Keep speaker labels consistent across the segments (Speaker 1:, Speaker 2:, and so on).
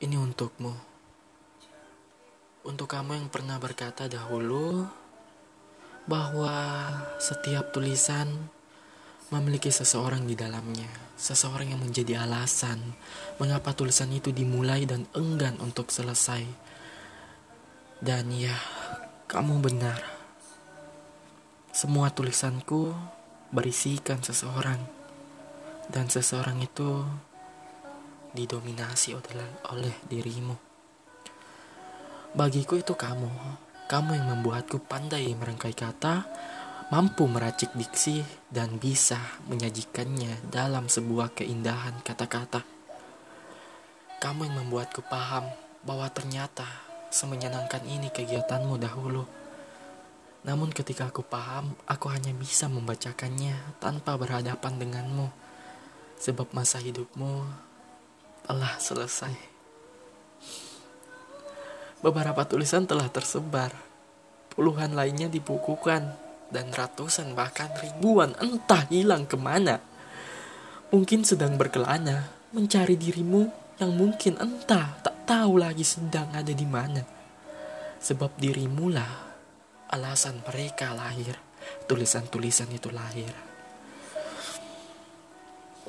Speaker 1: Ini untukmu. Untuk kamu yang pernah berkata dahulu bahwa setiap tulisan memiliki seseorang di dalamnya, seseorang yang menjadi alasan mengapa tulisan itu dimulai dan enggan untuk selesai. Dan ya, kamu benar. Semua tulisanku berisikan seseorang, dan seseorang itu didominasi oleh, dirimu. Bagiku itu kamu. Kamu yang membuatku pandai merangkai kata, mampu meracik diksi, dan bisa menyajikannya dalam sebuah keindahan kata-kata. Kamu yang membuatku paham bahwa ternyata semenyenangkan ini kegiatanmu dahulu. Namun ketika aku paham, aku hanya bisa membacakannya tanpa berhadapan denganmu. Sebab masa hidupmu telah selesai. Beberapa tulisan telah tersebar, puluhan lainnya dibukukan, dan ratusan bahkan ribuan entah hilang ke mana. Mungkin sedang berkelana, mencari dirimu yang mungkin entah tak tahu lagi sedang ada di mana. Sebab dirimu lah alasan mereka lahir, tulisan-tulisan itu lahir.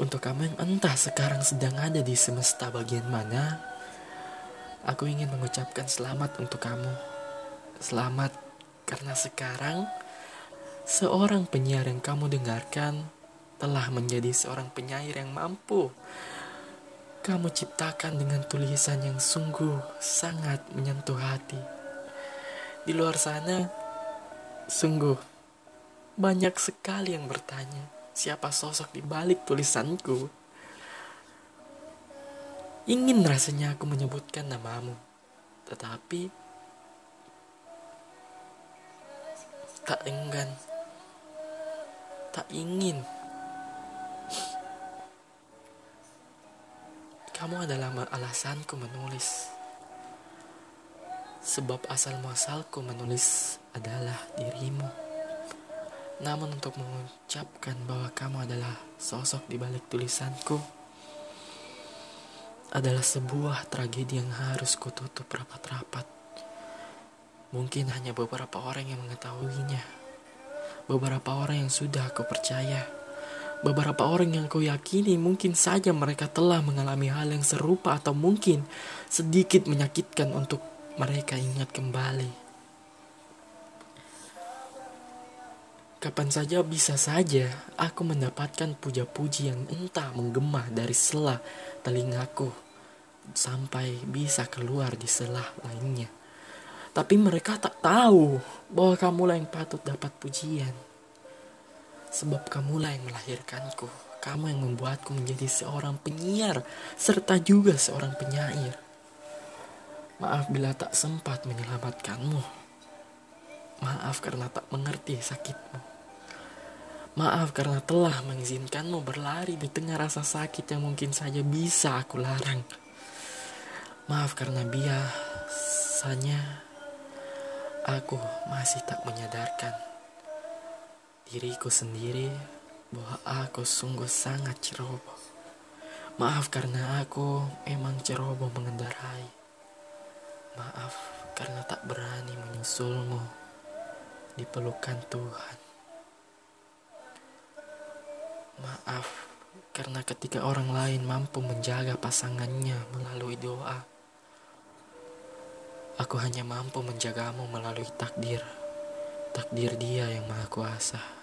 Speaker 1: Untuk kamu yang entah sekarang sedang ada di semesta bagian mana, Aku ingin mengucapkan selamat untuk kamu. Selamat karena sekarang seorang penyiar yang kamu dengarkan telah menjadi seorang penyair yang mampu. Kamu ciptakan dengan tulisan yang sungguh sangat menyentuh hati. Di luar sana, sungguh banyak sekali yang bertanya, siapa sosok di balik tulisanku? Ingin rasanya aku menyebutkan namamu, tetapi tak enggan, tak ingin. Kamu adalah alasanku menulis. Sebab asal muasalku menulis adalah dirimu. Namun untuk mengucapkan bahwa kamu adalah sosok di balik tulisanku, adalah sebuah tragedi yang harus kututup rapat-rapat. Mungkin hanya beberapa orang yang mengetahuinya. Beberapa orang yang sudah aku percaya. Beberapa orang yang kau yakini mungkin saja mereka telah mengalami hal yang serupa atau mungkin sedikit menyakitkan untuk mereka ingat kembali. Kapan saja bisa saja aku mendapatkan puja-puji yang entah menggema dari sela telingaku sampai bisa keluar di selah lainnya. Tapi mereka tak tahu bahwa kamulah yang patut dapat pujian. Sebab kamulah yang melahirkanku. Kamu yang membuatku menjadi seorang penyiar serta juga seorang penyair. Maaf bila tak sempat menyelamatkanmu. Maaf karena tak mengerti sakitmu. Maaf karena telah mengizinkanmu berlari di tengah rasa sakit yang mungkin saja bisa aku larang. Maaf karena biasanya aku masih tak menyadarkan diriku sendiri bahwa aku sungguh sangat ceroboh. Maaf karena aku emang ceroboh mengendarai. Maaf karena tak berani menyusulmu di pelukan Tuhan. Maaf karena ketika orang lain mampu menjaga pasangannya melalui doa, Aku hanya mampu menjagamu melalui takdir, takdir Dia yang Maha Kuasa.